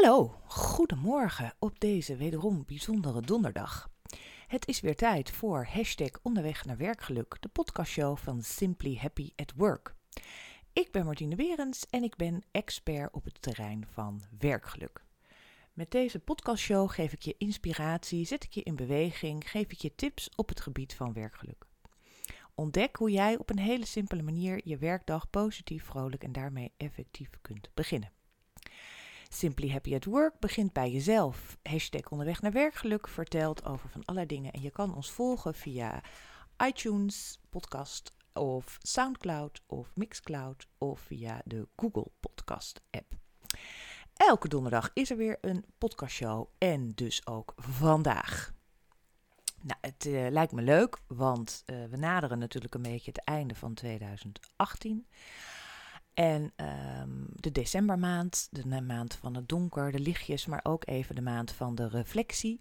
Hallo, goedemorgen op deze wederom bijzondere donderdag. Het is weer tijd voor hashtag onderweg naar werkgeluk, de podcastshow van Simply Happy at Work. Ik ben Martine Berends en ik ben expert op het terrein van werkgeluk. Met deze podcastshow geef ik je inspiratie, zet ik je in beweging, geef ik je tips op het gebied van werkgeluk. Ontdek hoe jij op een hele simpele manier je werkdag positief, vrolijk en daarmee effectief kunt beginnen. Simply Happy at Work begint bij jezelf. Hashtag onderweg naar werkgeluk vertelt over van allerlei dingen. En je kan ons volgen via iTunes, podcast of Soundcloud of Mixcloud of via de Google Podcast app. Elke donderdag is er weer een podcastshow en dus ook vandaag. Nou, het uh, lijkt me leuk, want uh, we naderen natuurlijk een beetje het einde van 2018. En um, de decembermaand, de maand van het donker, de lichtjes, maar ook even de maand van de reflectie.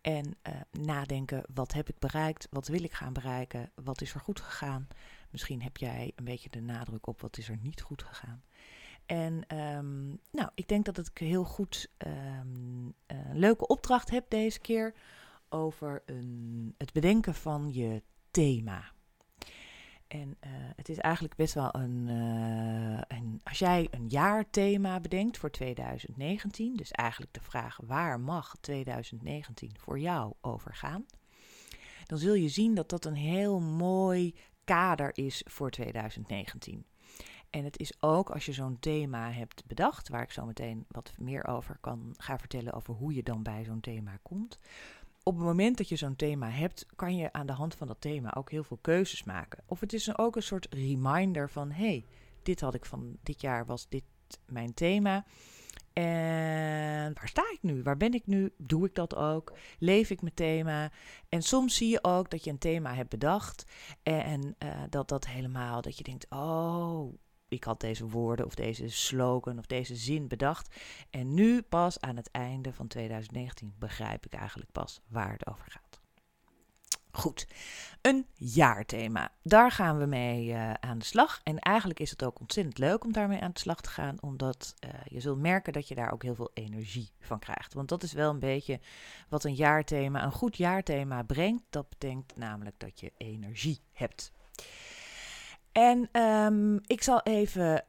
En uh, nadenken, wat heb ik bereikt, wat wil ik gaan bereiken, wat is er goed gegaan. Misschien heb jij een beetje de nadruk op wat is er niet goed gegaan. En um, nou, ik denk dat ik heel goed een leuke opdracht heb deze keer over een, het bedenken van je thema. En uh, het is eigenlijk best wel een, uh, een, Als jij een jaarthema bedenkt voor 2019, dus eigenlijk de vraag waar mag 2019 voor jou over gaan, dan zul je zien dat dat een heel mooi kader is voor 2019. En het is ook als je zo'n thema hebt bedacht, waar ik zo meteen wat meer over kan gaan vertellen over hoe je dan bij zo'n thema komt op het moment dat je zo'n thema hebt, kan je aan de hand van dat thema ook heel veel keuzes maken. Of het is ook een soort reminder van: hey, dit had ik van dit jaar, was dit mijn thema. En waar sta ik nu? Waar ben ik nu? Doe ik dat ook? Leef ik mijn thema? En soms zie je ook dat je een thema hebt bedacht en uh, dat dat helemaal, dat je denkt, oh, ik had deze woorden of deze slogan of deze zin bedacht. En nu pas aan het einde van 2019 begrijp ik eigenlijk pas waar het over gaat. Goed, een jaarthema. Daar gaan we mee uh, aan de slag. En eigenlijk is het ook ontzettend leuk om daarmee aan de slag te gaan, omdat uh, je zult merken dat je daar ook heel veel energie van krijgt. Want dat is wel een beetje wat een jaarthema, een goed jaarthema brengt. Dat betekent namelijk dat je energie hebt. En um, ik zal even,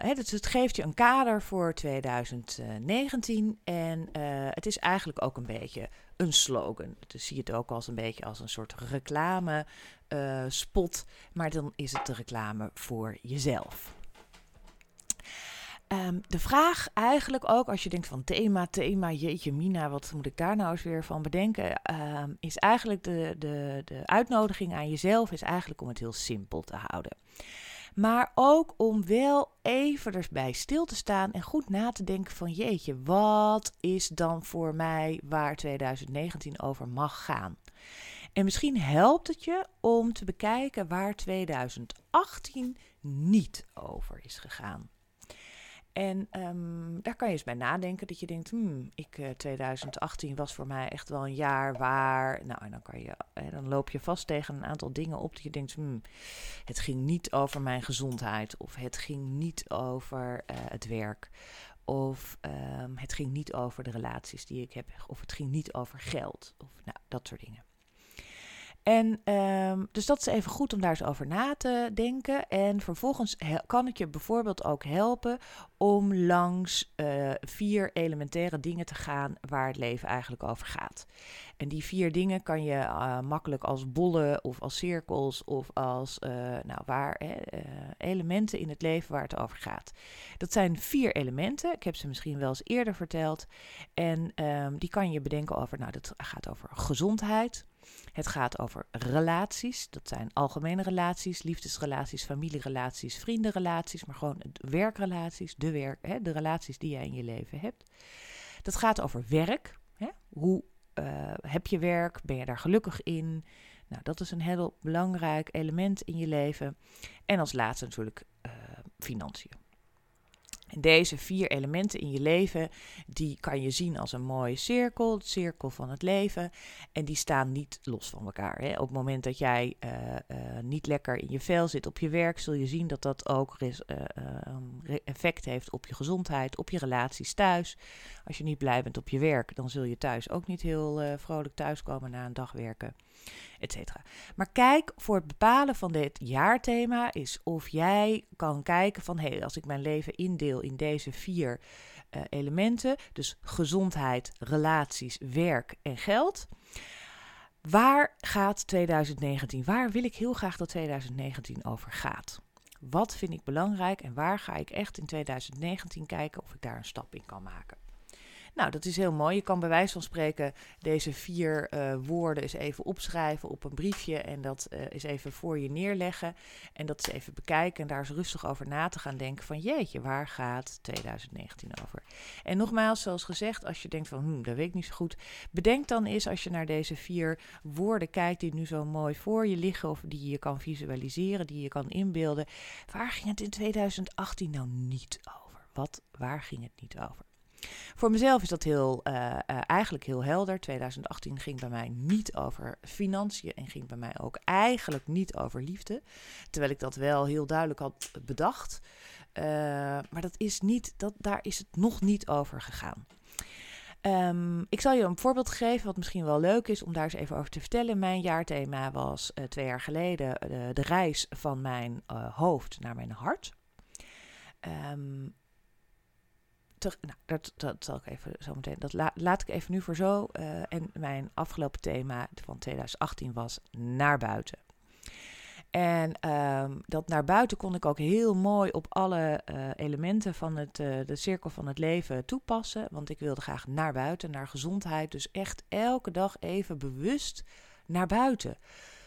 hè, dus het geeft je een kader voor 2019 en uh, het is eigenlijk ook een beetje een slogan. Dus zie het ook als een beetje als een soort reclame uh, spot, maar dan is het de reclame voor jezelf. Um, de vraag eigenlijk ook, als je denkt van thema, thema, jeetje mina, wat moet ik daar nou eens weer van bedenken, um, is eigenlijk de, de, de uitnodiging aan jezelf is eigenlijk om het heel simpel te houden. Maar ook om wel even erbij stil te staan en goed na te denken van jeetje, wat is dan voor mij waar 2019 over mag gaan? En misschien helpt het je om te bekijken waar 2018 niet over is gegaan. En um, daar kan je eens bij nadenken dat je denkt, hmm, ik, uh, 2018 was voor mij echt wel een jaar waar, nou en dan, kan je, eh, dan loop je vast tegen een aantal dingen op dat je denkt, hmm, het ging niet over mijn gezondheid of het ging niet over uh, het werk of um, het ging niet over de relaties die ik heb of het ging niet over geld of nou, dat soort dingen. En um, dus dat is even goed om daar eens over na te denken. En vervolgens kan het je bijvoorbeeld ook helpen om langs uh, vier elementaire dingen te gaan waar het leven eigenlijk over gaat. En die vier dingen kan je uh, makkelijk als bollen of als cirkels of als uh, nou, waar, elementen in het leven waar het over gaat. Dat zijn vier elementen. Ik heb ze misschien wel eens eerder verteld. En um, die kan je bedenken over, nou, dat gaat over gezondheid. Het gaat over relaties. Dat zijn algemene relaties, liefdesrelaties, familierelaties, vriendenrelaties, maar gewoon werkrelaties, de, werk, hè, de relaties die jij in je leven hebt. Dat gaat over werk. Hè? Hoe uh, heb je werk? Ben je daar gelukkig in? Nou, dat is een heel belangrijk element in je leven. En als laatste natuurlijk uh, financiën. Deze vier elementen in je leven, die kan je zien als een mooie cirkel, het cirkel van het leven. En die staan niet los van elkaar. Hè. Op het moment dat jij uh, uh, niet lekker in je vel zit op je werk, zul je zien dat dat ook uh, effect heeft op je gezondheid, op je relaties thuis. Als je niet blij bent op je werk, dan zul je thuis ook niet heel vrolijk thuiskomen na een dag werken Maar kijk voor het bepalen van dit jaarthema is of jij kan kijken van hé, hey, als ik mijn leven indeel in deze vier uh, elementen, dus gezondheid, relaties, werk en geld. Waar gaat 2019? Waar wil ik heel graag dat 2019 over gaat? Wat vind ik belangrijk en waar ga ik echt in 2019 kijken of ik daar een stap in kan maken? Nou, dat is heel mooi. Je kan bij wijze van spreken deze vier uh, woorden eens even opschrijven op een briefje en dat uh, eens even voor je neerleggen en dat eens even bekijken en daar eens rustig over na te gaan denken van jeetje, waar gaat 2019 over? En nogmaals, zoals gezegd, als je denkt van hm, dat weet ik niet zo goed, bedenk dan eens als je naar deze vier woorden kijkt die nu zo mooi voor je liggen of die je kan visualiseren, die je kan inbeelden, waar ging het in 2018 nou niet over? Wat, waar ging het niet over? Voor mezelf is dat heel, uh, uh, eigenlijk heel helder. 2018 ging bij mij niet over financiën en ging bij mij ook eigenlijk niet over liefde. Terwijl ik dat wel heel duidelijk had bedacht. Uh, maar dat is niet, dat, daar is het nog niet over gegaan. Um, ik zal je een voorbeeld geven, wat misschien wel leuk is om daar eens even over te vertellen. Mijn jaarthema was twee jaar geleden de reis van mijn hoofd naar mijn hart. Um, nou, dat, dat zal ik even zo meteen. Dat laat ik even nu voor zo. Uh, en mijn afgelopen thema van 2018 was naar buiten. En um, dat naar buiten kon ik ook heel mooi op alle uh, elementen van het, uh, de cirkel van het leven toepassen. Want ik wilde graag naar buiten, naar gezondheid. Dus echt elke dag even bewust naar buiten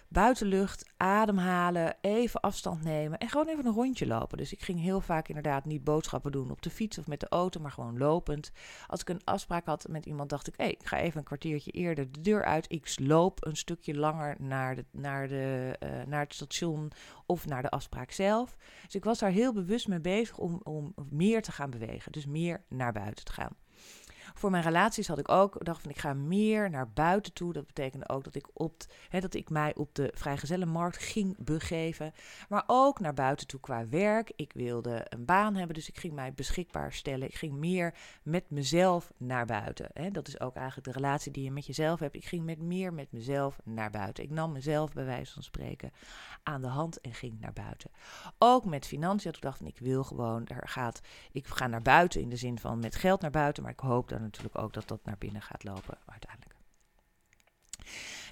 buitenlucht, ademhalen, even afstand nemen en gewoon even een rondje lopen. Dus ik ging heel vaak inderdaad niet boodschappen doen op de fiets of met de auto, maar gewoon lopend. Als ik een afspraak had met iemand, dacht ik, hey, ik ga even een kwartiertje eerder de deur uit. Ik loop een stukje langer naar, de, naar, de, uh, naar het station of naar de afspraak zelf. Dus ik was daar heel bewust mee bezig om, om meer te gaan bewegen, dus meer naar buiten te gaan. Voor mijn relaties had ik ook gedacht van ik ga meer naar buiten toe. Dat betekende ook dat ik, op hè, dat ik mij op de vrijgezellenmarkt ging begeven. Maar ook naar buiten toe qua werk. Ik wilde een baan hebben, dus ik ging mij beschikbaar stellen. Ik ging meer met mezelf naar buiten. Hè. Dat is ook eigenlijk de relatie die je met jezelf hebt. Ik ging met meer met mezelf naar buiten. Ik nam mezelf bij wijze van spreken aan de hand en ging naar buiten. Ook met financiën. Ik dacht van ik wil gewoon, er gaat, ik ga naar buiten in de zin van met geld naar buiten. Maar ik hoop dan natuurlijk ook dat dat naar binnen gaat lopen uiteindelijk.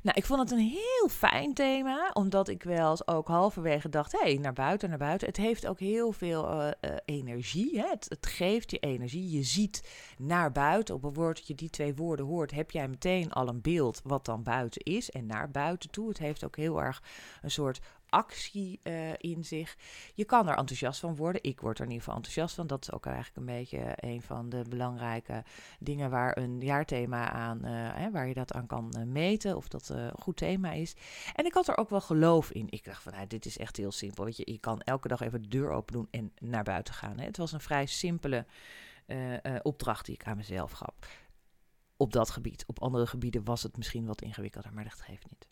Nou, ik vond het een heel fijn thema, omdat ik wel eens ook halverwege dacht: hé, hey, naar buiten, naar buiten. Het heeft ook heel veel uh, uh, energie. Hè? Het, het, geeft je energie. Je ziet naar buiten. Op een woord dat je die twee woorden hoort, heb jij meteen al een beeld wat dan buiten is. En naar buiten toe. Het heeft ook heel erg een soort actie uh, in zich. Je kan er enthousiast van worden. Ik word er in ieder geval enthousiast van. Dat is ook eigenlijk een beetje een van de belangrijke dingen waar een jaarthema aan, hè, waar je dat aan kan meten of dat een goed thema is. En ik had er ook wel geloof in. Ik dacht van, nou, dit is echt heel simpel. Weet je, je kan elke dag even de deur open doen en naar buiten gaan. Hè. Het was een vrij simpele opdracht die ik aan mezelf gaf. Op dat gebied. Op andere gebieden was het misschien wat ingewikkelder, maar dat geeft niet.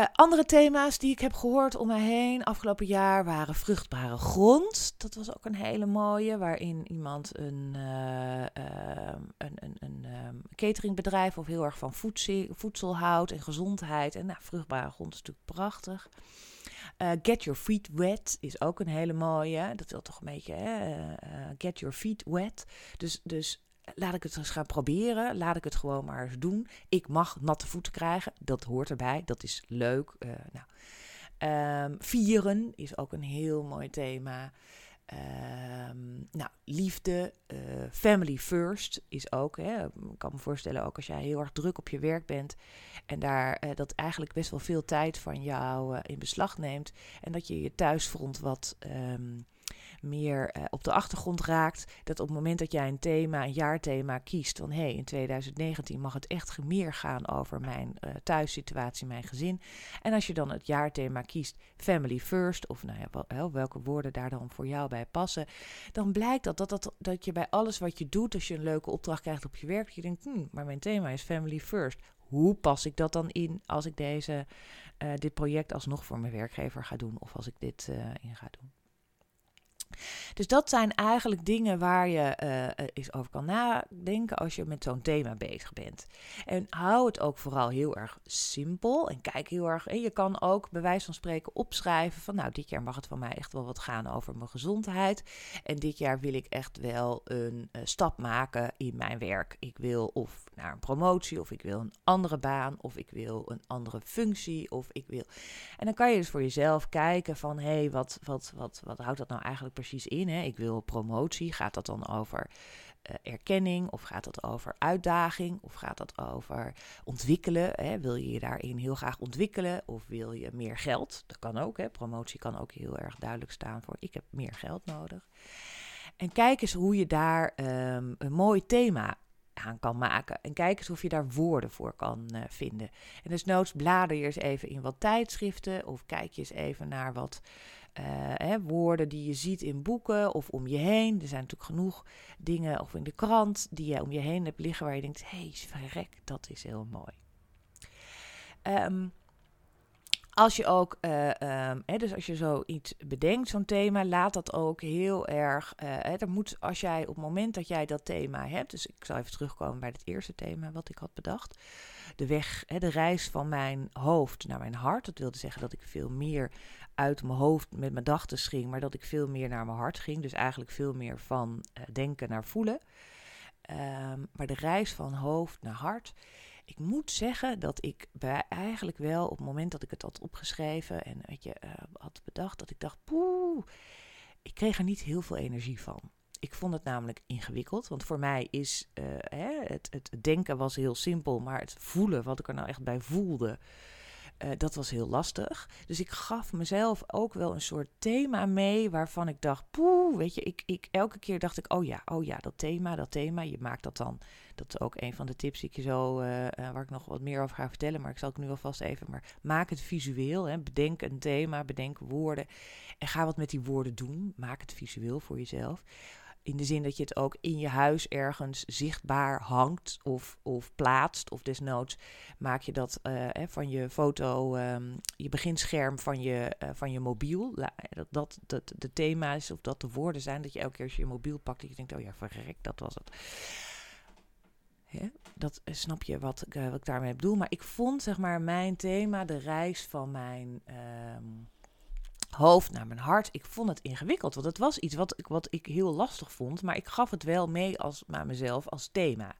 Uh, andere thema's die ik heb gehoord om me heen afgelopen jaar waren vruchtbare grond. Dat was ook een hele mooie, waarin iemand een, uh, uh, een, een, een um, cateringbedrijf of heel erg van voedsel, voedsel houdt en gezondheid. En nou, vruchtbare grond is natuurlijk prachtig. get your feet wet is ook een hele mooie. Dat wil toch een beetje, hè? get your feet wet. Dus, dus laat ik het eens gaan proberen. Laat ik het gewoon maar eens doen. Ik mag natte voeten krijgen. Dat hoort erbij. Dat is leuk. Uh, nou. Um, vieren is ook een heel mooi thema. Um, nou, liefde, uh, family first is ook. Hè, ik kan me voorstellen, ook als jij heel erg druk op je werk bent en daar uh, dat eigenlijk best wel veel tijd van jou in beslag neemt en dat je je thuisfront wat um, meer eh, op de achtergrond raakt. Dat op het moment dat jij een thema, een jaarthema kiest, van hé, hey, in 2019 mag het echt meer gaan over mijn uh, thuissituatie, mijn gezin. En als je dan het jaarthema kiest, family first, of nou ja, welke woorden daar dan voor jou bij passen, dan blijkt dat, dat, dat, dat je bij alles wat je doet, als je een leuke opdracht krijgt op je werk, je denkt, hmm, maar mijn thema is family first. Hoe pas ik dat dan in als ik deze, uh, dit project alsnog voor mijn werkgever ga doen of als ik dit in ga doen? Dus dat zijn eigenlijk dingen waar je uh, eens over kan nadenken als je met zo'n thema bezig bent. En hou het ook vooral heel erg simpel en kijk heel erg. En je kan ook bij wijze van spreken opschrijven van nou, dit jaar mag het van mij echt wel wat gaan over mijn gezondheid. En dit jaar wil ik echt wel een uh, stap maken in mijn werk. Ik wil of naar een promotie, of ik wil een andere baan, of ik wil een andere functie, of ik wil. En dan kan je dus voor jezelf kijken van hé, hey, wat, wat, wat, wat houdt dat nou eigenlijk precies in? Hè? Ik wil promotie. Gaat dat dan over uh, erkenning? Of gaat dat over uitdaging? Of gaat dat over ontwikkelen? Hè? Wil je je daarin heel graag ontwikkelen? Of wil je meer geld? Dat kan ook. Hè? Promotie kan ook heel erg duidelijk staan voor ik heb meer geld nodig. En kijk eens hoe je daar um, een mooi thema aan kan maken. En kijk eens of je daar woorden voor kan uh, vinden. En dus noods blader je eens even in wat tijdschriften of kijk je eens even naar wat hè, woorden die je ziet in boeken of om je heen. Er zijn natuurlijk genoeg dingen, of in de krant, die je om je heen hebt liggen waar je denkt: hé, hey, verrek, dat is heel mooi. Um, als je ook, uh, um, hè, dus als je zoiets bedenkt, zo'n thema, laat dat ook heel erg. Uh, hè, moet, als jij op het moment dat jij dat thema hebt, dus ik zal even terugkomen bij het eerste thema wat ik had bedacht. De weg, hè, de reis van mijn hoofd naar mijn hart. Dat wilde zeggen dat ik veel meer uit mijn hoofd met mijn dachten ging, maar dat ik veel meer naar mijn hart ging. Dus eigenlijk veel meer van uh, denken naar voelen. Um, maar de reis van hoofd naar hart. Ik moet zeggen dat ik bij eigenlijk wel op het moment dat ik het had opgeschreven en weet je, uh, had bedacht, dat ik dacht, poeh, ik kreeg er niet heel veel energie van. Ik vond het namelijk ingewikkeld, want voor mij is uh, hè, het, het denken was heel simpel, maar het voelen, wat ik er nou echt bij voelde, uh, dat was heel lastig. Dus ik gaf mezelf ook wel een soort thema mee waarvan ik dacht, poeh, weet je, ik, ik, elke keer dacht ik, oh ja, oh ja, dat thema, dat thema. Je maakt dat dan, dat is ook een van de tips die ik zo, uh, uh, waar ik nog wat meer over ga vertellen, maar ik zal het nu alvast even, maar maak het visueel, hè. bedenk een thema, bedenk woorden en ga wat met die woorden doen. Maak het visueel voor jezelf. In de zin dat je het ook in je huis ergens zichtbaar hangt of, of plaatst. Of desnoods maak je dat uh, van je foto, um, je beginscherm van je, uh, van je mobiel. Dat, dat, dat de thema's of dat de woorden zijn. Dat je elke keer als je je mobiel pakt, dat je denkt, oh ja, verrek, dat was het. Dat uh, snap je wat, wat ik daarmee bedoel. Maar ik vond, zeg maar, mijn thema, de reis van mijn... Um, hoofd naar mijn hart. Ik vond het ingewikkeld, want het was iets wat ik, wat ik heel lastig vond, maar ik gaf het wel mee als, naar mezelf als thema.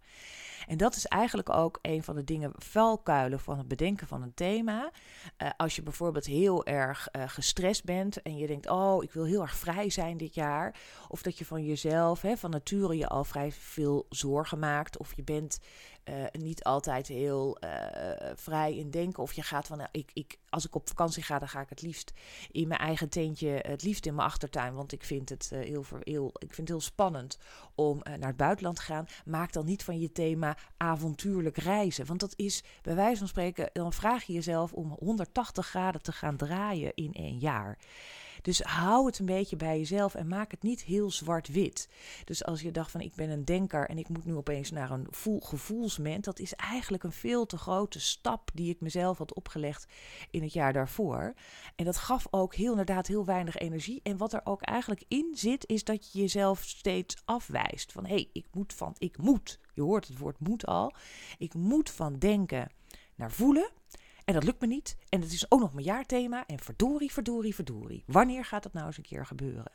En dat is eigenlijk ook een van de dingen, valkuilen van het bedenken van een thema. Uh, als je bijvoorbeeld heel erg uh, gestrest bent en je denkt, oh, ik wil heel erg vrij zijn dit jaar. Of dat je van jezelf, hè, van nature je al vrij veel zorgen maakt. Of je bent uh, niet altijd heel uh, vrij in denken. Of je gaat van, nou, ik, ik, als ik op vakantie ga, dan ga ik het liefst in mijn eigen tentje, het liefst in mijn achtertuin. Want ik vind het, uh, heel, heel, ik vind het heel spannend om naar het buitenland te gaan. Maak dan niet van je thema avontuurlijk reizen. Want dat is, bij wijze van spreken, dan vraag je jezelf om 180 graden te gaan draaien in één jaar. Dus hou het een beetje bij jezelf en maak het niet heel zwart-wit. Dus als je dacht van ik ben een denker en ik moet nu opeens naar een gevoelsment, dat is eigenlijk een veel te grote stap die ik mezelf had opgelegd in het jaar daarvoor. En dat gaf ook heel inderdaad heel weinig energie. En wat er ook eigenlijk in zit, is dat je jezelf steeds afwijst. Van hé, hey, ik moet van, ik moet. Je hoort het woord moet al. Ik moet van denken naar voelen. En dat lukt me niet. En het is ook nog mijn jaarthema. En verdorie, verdorie, verdorie. Wanneer gaat dat nou eens een keer gebeuren?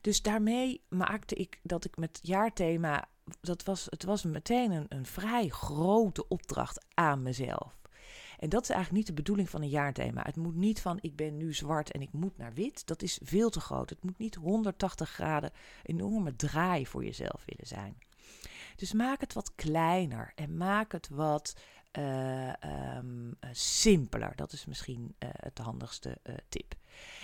Dus daarmee maakte ik dat ik met jaarthema. Dat was, het was meteen een, een vrij grote opdracht aan mezelf. En dat is eigenlijk niet de bedoeling van een jaarthema. Het moet niet van ik ben nu zwart en ik moet naar wit. Dat is veel te groot. Het moet niet 180 graden enorme draai voor jezelf willen zijn. Dus maak het wat kleiner en maak het wat uh, um, simpeler. Dat is misschien uh, het handigste tip.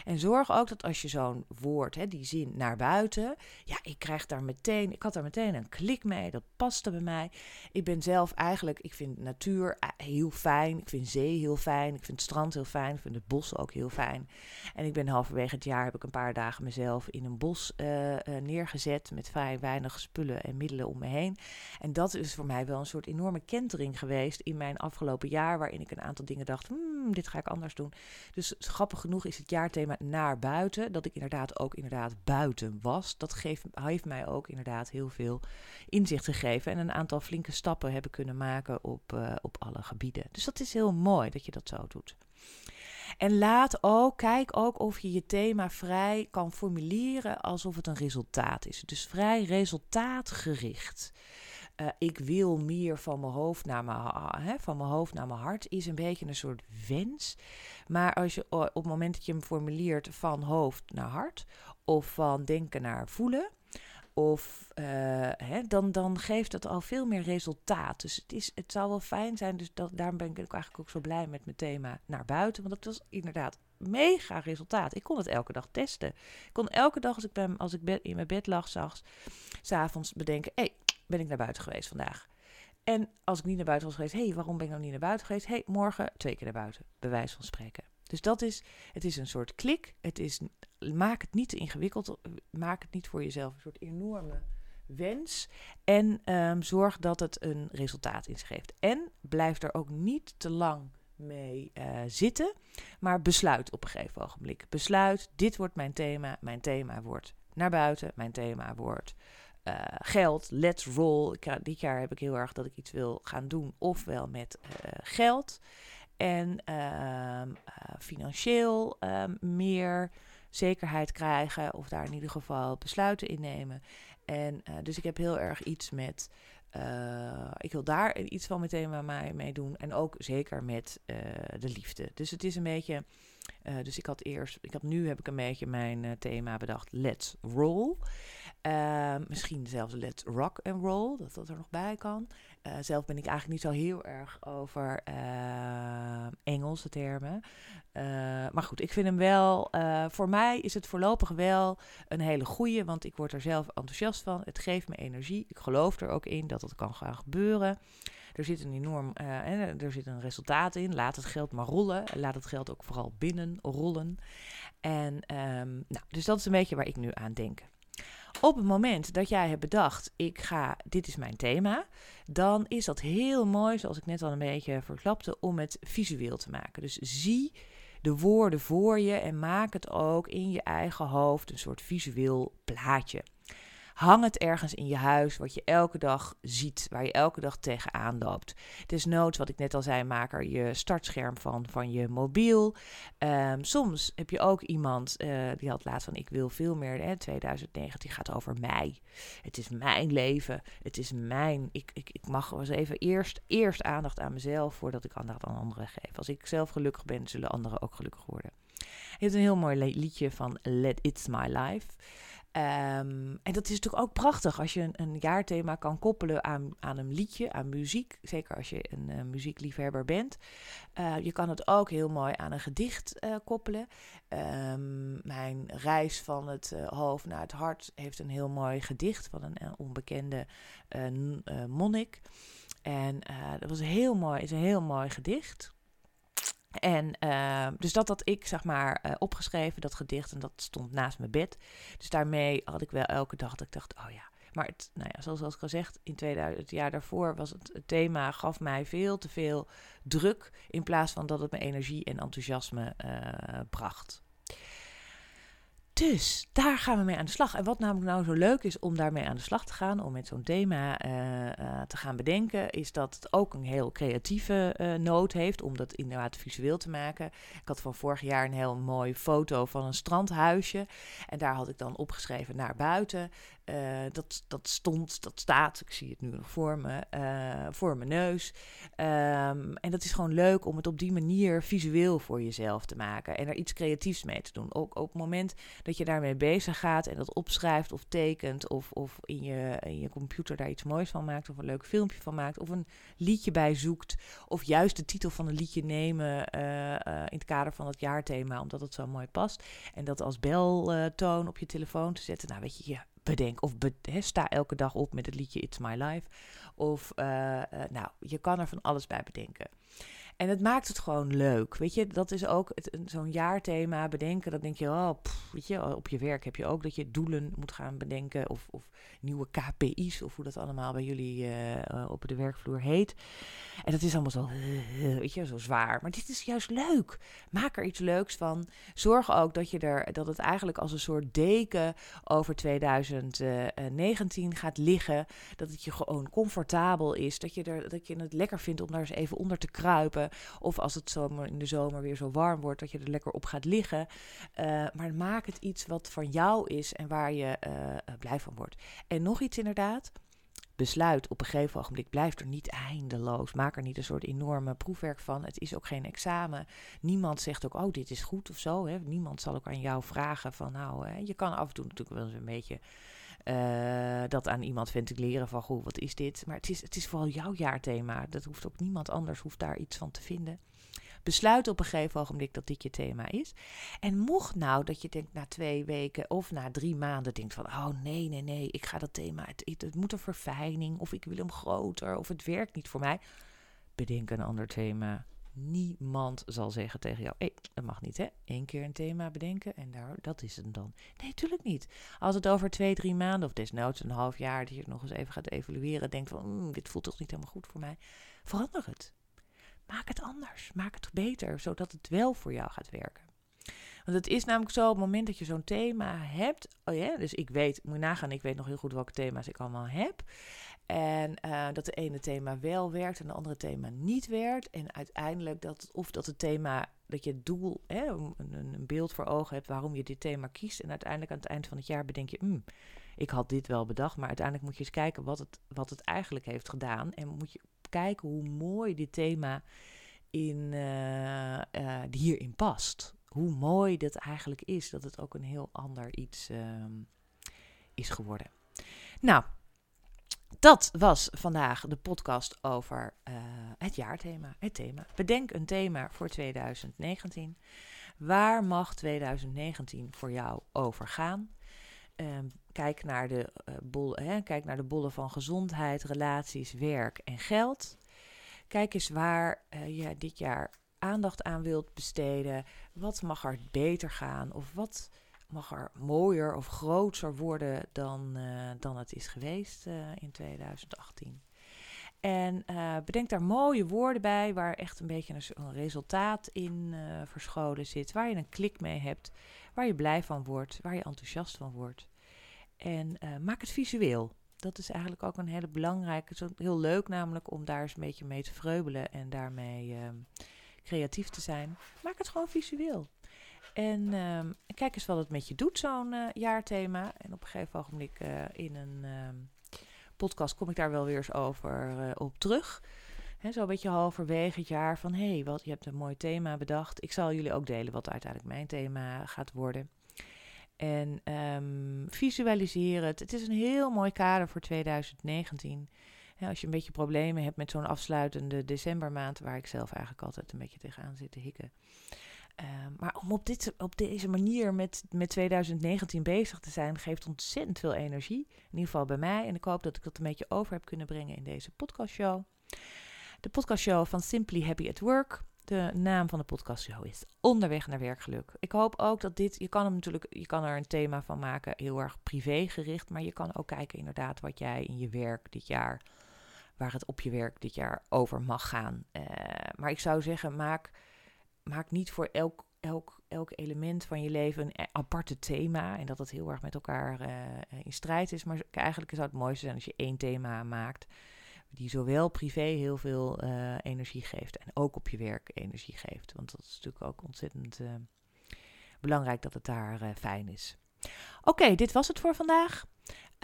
En zorg ook dat als je zo'n woord, hè, die zin naar buiten, ja, ik krijg daar meteen, ik had daar meteen een klik mee, dat paste bij mij. Ik ben zelf eigenlijk, ik vind natuur eh, heel fijn, ik vind zee heel fijn, ik vind het strand heel fijn, ik vind het bos ook heel fijn. En ik ben halverwege het jaar, heb ik een paar dagen mezelf in een bos uh, uh, neergezet met vrij weinig spullen en middelen om me heen. En dat is voor mij wel een soort enorme kentering geweest in mijn afgelopen jaar, waarin ik een aantal dingen dacht, hmm, dit ga ik anders doen. Dus grappig genoeg is het jaarthema naar buiten, dat ik inderdaad ook inderdaad buiten was. Dat geeft, heeft mij ook inderdaad heel veel inzicht gegeven en een aantal flinke stappen hebben kunnen maken op, uh, op alle gebieden. Dus dat is heel mooi dat je dat zo doet. En laat ook, kijk ook of je je thema vrij kan formuleren alsof het een resultaat is. Dus vrij resultaatgericht. Uh, ik wil meer van mijn, hoofd naar mijn, hè, van mijn hoofd naar mijn hart is een beetje een soort wens. Maar als je op het moment dat je hem formuleert van hoofd naar hart of van denken naar voelen, of uh, hè, dan, dan geeft het al veel meer resultaat. Dus het, is, het zou wel fijn zijn. Dus dat, daarom ben ik ook eigenlijk ook zo blij met mijn thema naar buiten. Want dat was inderdaad mega resultaat. Ik kon het elke dag testen. Ik kon elke dag als ik, ben, als ik in mijn bed lag, s'avonds bedenken: hé, hey, ben ik naar buiten geweest vandaag? En als ik niet naar buiten was geweest, hé, hey, waarom ben ik nou niet naar buiten geweest? Hé, hey, morgen twee keer naar buiten, bij wijze van spreken. Dus dat is, het is een soort klik. Het is, maak het niet te ingewikkeld. Maak het niet voor jezelf een soort enorme wens. En um, zorg dat het een resultaat in zich heeft. En blijf er ook niet te lang mee uh, zitten. Maar besluit op een gegeven ogenblik. Besluit, dit wordt mijn thema. Mijn thema wordt naar buiten. Mijn thema wordt uh, geld. Let's roll. Ik, dit jaar heb ik heel erg dat ik iets wil gaan doen. Ofwel met uh, geld en uh, financieel uh, meer zekerheid krijgen of daar in ieder geval besluiten in nemen. En dus ik heb heel erg iets met, eh, ik wil daar iets van meteen met mij mee doen en ook zeker met de liefde. Dus het is een beetje, dus ik had eerst, ik had nu heb ik een beetje mijn thema bedacht, let's roll. Uh, misschien zelfs Let's Rock and Roll, dat dat er nog bij kan. Uh, zelf ben ik eigenlijk niet zo heel erg over uh, Engelse termen. Uh, maar goed, ik vind hem wel. voor mij is het voorlopig wel een hele goeie, want ik word er zelf enthousiast van. Het geeft me energie. Ik geloof er ook in dat het kan gaan gebeuren. Er zit een enorm, er zit een resultaat in. Laat het geld maar rollen. Laat het geld ook vooral binnen rollen. En um, nou, dus dat is een beetje waar ik nu aan denk. Op het moment dat jij hebt bedacht, ik ga, dit is mijn thema, dan is dat heel mooi, zoals ik net al een beetje verklapte, om het visueel te maken. Dus zie de woorden voor je en maak het ook in je eigen hoofd een soort visueel plaatje. Hang het ergens in je huis wat je elke dag ziet, waar je elke dag tegenaan loopt. Desnoods, wat ik net al zei, maak er je startscherm van, van je mobiel. Um, soms heb je ook iemand, uh, die had laatst van ik wil veel meer, hè, 2019 gaat over mij. Het is mijn leven, het is mijn, ik, ik, ik mag even eerst, eerst aandacht aan mezelf voordat ik aandacht aan anderen geef. Als ik zelf gelukkig ben, zullen anderen ook gelukkig worden. Hij heeft een heel mooi liedje van Let It's My Life. Um, en dat is natuurlijk ook prachtig als je een, een jaarthema kan koppelen aan, aan een liedje, aan muziek. Zeker als je een uh, muziekliefhebber bent. Uh, je kan het ook heel mooi aan een gedicht uh, koppelen. Um, mijn reis van het hoofd naar het hart heeft een heel mooi gedicht van een, onbekende monnik. En dat was heel mooi, is een heel mooi gedicht. En uh, dus dat had ik, zeg maar, uh, opgeschreven, dat gedicht. En dat stond naast mijn bed. Dus daarmee had ik wel elke dag dat ik dacht, oh ja. Maar het, nou ja, zoals, ik al gezegd, in 2000, het jaar daarvoor was het, thema, gaf mij veel te veel druk. In plaats van dat het me energie en enthousiasme uh, bracht. Dus daar gaan we mee aan de slag. En wat namelijk nou zo leuk is om daarmee aan de slag te gaan, om met zo'n thema uh, uh, te gaan bedenken, is dat het ook een heel creatieve uh, noot heeft om dat inderdaad visueel te maken. Ik had van vorig jaar een heel mooi foto van een strandhuisje. En daar had ik dan opgeschreven naar buiten. Eh, dat, dat stond, dat staat, ik zie het nu nog voor me, uh, voor mijn neus. Um, en dat is gewoon leuk om het op die manier visueel voor jezelf te maken en er iets creatiefs mee te doen. Ook op het moment dat je daarmee bezig gaat en dat opschrijft of tekent of, of in, je, in je computer daar iets moois van maakt of een leuk filmpje van maakt of een liedje bij zoekt of juist de titel van een liedje nemen uh, in het kader van het jaarthema omdat het zo mooi past en dat als beltoon op je telefoon te zetten. Nou weet je, ja, bedenk. Of sta elke dag op met het liedje It's My Life. Of, uh, nou, je kan er van alles bij bedenken. En het maakt het gewoon leuk. Weet je, dat is ook zo'n jaarthema bedenken. Dan denk je, oh, weet je, op je werk heb je ook dat je doelen moet gaan bedenken. Of, of nieuwe KPI's, of hoe dat allemaal bij jullie uh, op de werkvloer heet. En dat is allemaal zo, weet je, zo zwaar. Maar dit is juist leuk. Maak er iets leuks van. Zorg ook dat, je er, dat het eigenlijk als een soort deken over 2019 gaat liggen. Dat het je gewoon comfortabel is. Dat je, er, dat je het lekker vindt om daar eens even onder te kruipen. Of als het zomer, in de zomer weer zo warm wordt, dat je er lekker op gaat liggen. Uh, maar maak het iets wat van jou is en waar je blij van wordt. En nog iets inderdaad. Besluit op een gegeven ogenblik, blijf er niet eindeloos. Maak er niet een soort enorme proefwerk van. Het is ook geen examen. Niemand zegt ook, oh, dit is goed of zo. Hè. Niemand zal ook aan jou vragen van, nou, hè. je kan af en toe natuurlijk wel eens een beetje uh, dat aan iemand ventileren van, goh, wat is dit? Maar het is, het is vooral jouw jaarthema. Dat hoeft ook niemand anders, hoeft daar iets van te vinden. Besluit op een gegeven ogenblik dat dit je thema is. En mocht nou dat je denkt na twee weken of na drie maanden denkt van, oh nee, nee, nee, ik ga dat thema, het, het, moet een verfijning of ik wil hem groter of het werkt niet voor mij. Bedenk een ander thema. Niemand zal zeggen tegen jou: hey, dat mag niet, hè? Eén keer een thema bedenken en daar, dat is het dan. Nee, natuurlijk niet. Als het over twee, drie maanden of desnoods een half jaar dat je het nog eens even gaat evalueren, denkt van: mm, dit voelt toch niet helemaal goed voor mij, verander het. Maak het anders. Maak het beter, zodat het wel voor jou gaat werken. Want het is namelijk zo, op het moment dat je zo'n thema hebt. Oh ja, dus ik weet, moet je nagaan, ik weet nog heel goed welke thema's ik allemaal heb. En uh, dat de ene thema wel werkt en de andere thema niet werkt. En uiteindelijk dat, of dat het thema, dat je het doel, hè, een, een, beeld voor ogen hebt waarom je dit thema kiest. En uiteindelijk aan het eind van het jaar bedenk je, mm, ik had dit wel bedacht. Maar uiteindelijk moet je eens kijken wat het, wat het eigenlijk heeft gedaan. En moet je kijken hoe mooi dit thema in, uh, uh, hierin past. Hoe mooi dat eigenlijk is, dat het ook een heel ander iets uh, is geworden. Nou, dat was vandaag de podcast over uh, het jaarthema. Het thema. Bedenk een thema voor 2019. Waar mag 2019 voor jou over gaan? Um, kijk, naar de, uh, bol, hè, kijk naar de bollen van gezondheid, relaties, werk en geld. Kijk eens waar uh, je dit jaar aandacht aan wilt besteden. Wat mag er beter gaan? Of wat mag er mooier of groter worden dan, uh, dan het is geweest uh, in 2018? En uh, bedenk daar mooie woorden bij, waar echt een beetje een, resultaat in verscholen zit, waar je een klik mee hebt, waar je blij van wordt, waar je enthousiast van wordt. En maak het visueel. Dat is eigenlijk ook een hele belangrijke. Het is heel leuk namelijk om daar eens een beetje mee te vreubelen en daarmee creatief te zijn. Maak het gewoon visueel. En uh, kijk eens wat het met je doet, zo'n uh, jaarthema. En op een gegeven ogenblik uh, in een ehm, podcast kom ik daar wel weer eens over eh, op terug. Zo'n een beetje halverwege het jaar van... hé, hey, wat, je hebt een mooi thema bedacht. Ik zal jullie ook delen wat uiteindelijk mijn thema gaat worden. En um, visualiseer het. Het is een heel mooi kader voor 2019. als je een beetje problemen hebt met zo'n afsluitende decembermaand, waar ik zelf eigenlijk altijd een beetje tegenaan zit te hikken. Um, maar om op, dit, op deze manier met, met 2019 bezig te zijn, geeft ontzettend veel energie. In ieder geval bij mij. En ik hoop dat ik dat een beetje over heb kunnen brengen in deze podcastshow. De podcastshow van Simply Happy at Work. De naam van de podcastshow is Onderweg naar werkgeluk. Ik hoop ook dat dit, je kan hem natuurlijk, je kan er een thema van maken, heel erg privé gericht, maar je kan ook kijken inderdaad wat jij in je werk dit jaar, waar het op je werk dit jaar over mag gaan. Uh, maar ik zou zeggen, maak, maak niet voor elk, elk, elk element van je leven een aparte thema en dat het heel erg met elkaar uh, in strijd is. Maar eigenlijk zou het mooiste zijn als je één thema maakt die zowel privé heel veel energie geeft en ook op je werk energie geeft. Want dat is natuurlijk ook ontzettend belangrijk dat het daar fijn is. Oké, dit was het voor vandaag.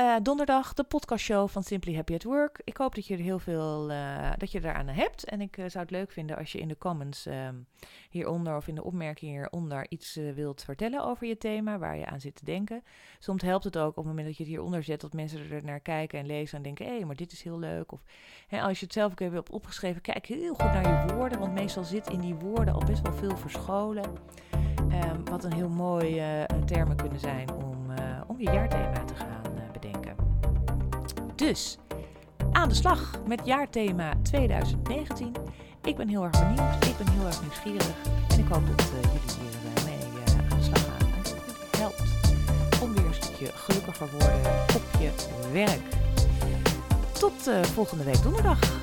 Uh, donderdag de podcastshow van Simply Happy at Work. Ik hoop dat je er heel veel uh, dat je eraan hebt. En ik uh, zou het leuk vinden als je in de comments um, hieronder of in de opmerkingen hieronder iets wilt vertellen over je thema, waar je aan zit te denken. Soms helpt het ook op het moment dat je het hieronder zet, dat mensen er naar kijken en lezen en denken: hé, hey, maar dit is heel leuk. Of hè, als je het zelf ook even hebt opgeschreven, kijk heel goed naar je woorden, want meestal zit in die woorden al best wel veel verscholen. Um, wat een heel mooi termen kunnen zijn om, om je jaarthema te gaan. Dus aan de slag met jaarthema 2019. Ik ben heel erg benieuwd, ik ben heel erg nieuwsgierig en ik hoop dat uh, jullie hiermee uh, uh, aan de slag gaan. En dat het helpt om weer een stukje gelukkiger worden op je werk. Tot volgende week donderdag.